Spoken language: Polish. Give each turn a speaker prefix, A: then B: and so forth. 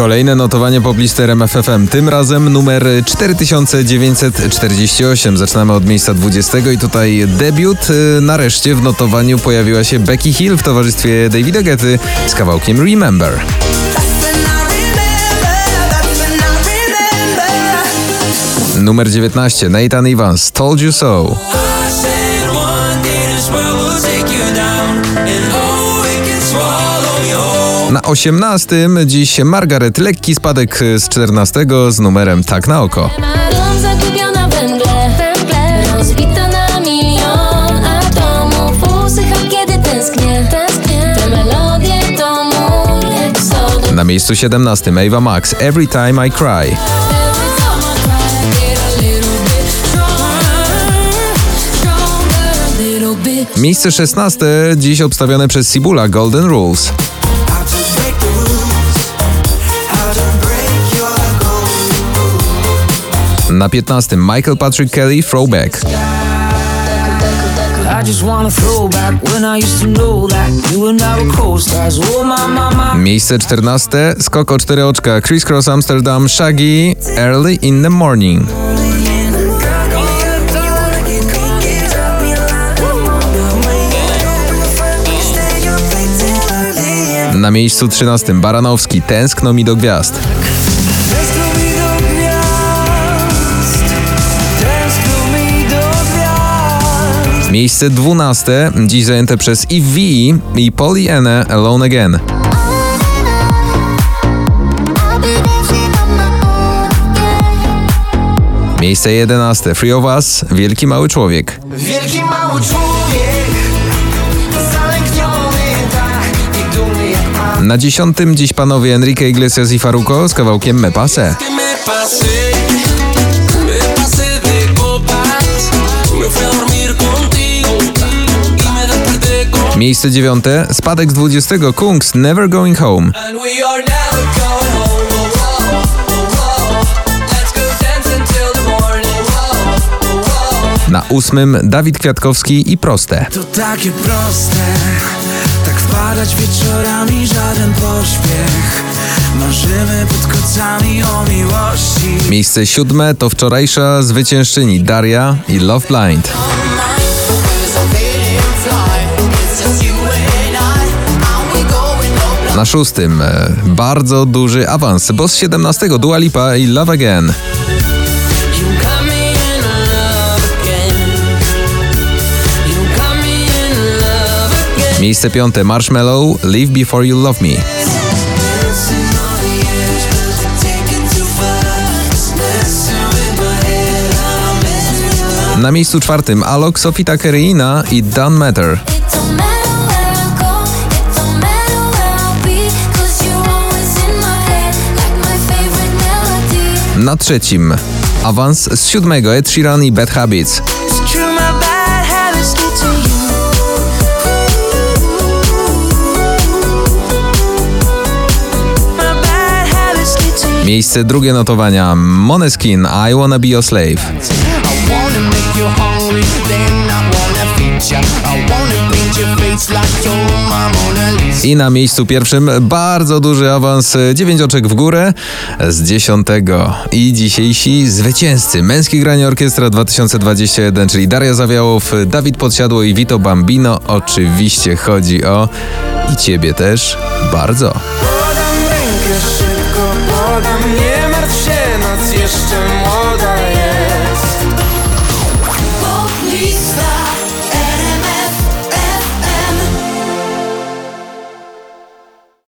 A: Kolejne notowanie poblisterem FFM, tym razem numer 4948. Zaczynamy od miejsca 20 i tutaj debiut. Y, Nareszcie w notowaniu pojawiła się Becky Hill w towarzystwie Davida Getty z kawałkiem Remember. Numer 19 Nathan Evans, Told You So. Na 18 dziś Margaret, lekki spadek z 14 z numerem Tak na oko.
B: Na
A: miejscu 17 Ava Max, Every Time I Cry. Miejsce 16 dziś obstawione przez Sibula Golden Rules. Na 15 Michael Patrick Kelly Throwback.
C: Oh.
A: Miejsce 14 skok o 4 oczka Criss Cross Amsterdam Shaggy Early in the Morning. Na miejscu 13 Baranowski Tęskno mi do gwiazd. Miejsce 12 dziś zajęte przez Eve V i Pollyanna Alone Again. Miejsce 11 Free of Us Wielki Mały Człowiek.
D: Wielki mały człowiek Zalękniony tak I dumny jak pan
A: Na dziesiątym dziś panowie Enrique Iglesias i Faruko z kawałkiem Me Pase.
D: Me pasé
A: Miejsce dziewiąte spadek z 20 Kungs Never Going Home. Na ósmym Dawid Kwiatkowski i Proste.
C: To takie proste, tak wpadać wieczorami, żaden pośpiech. Marzymy pod kocami o miłości.
A: Miejsce siódme to wczorajsza zwyciężczyni Daria i Love Blind. Na szóstym e, bardzo duży awans, bo z 17 Dua Lipa i Love Again. Miejsce piąte Marshmallow Live Before You Love Me. Na miejscu czwartym Alok, Sofita Kereina i Don't Matter. Na trzecim awans z siódmego Ed Sheeran i Bad Habits. Miejsce drugie notowania Moneskin I Wanna Be Your Slave.
E: I wanna make you hungry, then I wanna feed ya. I wanna paint your face like you're my Mona Lisa.
A: I na miejscu pierwszym bardzo duży awans, 9 oczek w górę z dziesiątego. I dzisiejsi zwycięzcy męskiej granie orkiestra 2021, czyli Daria Zawiałow, Dawid Podsiadło i Vito Bambino. Oczywiście chodzi o i ciebie też bardzo.
D: Podam rękę szybko, podam Nie martw się, noc jeszcze młoda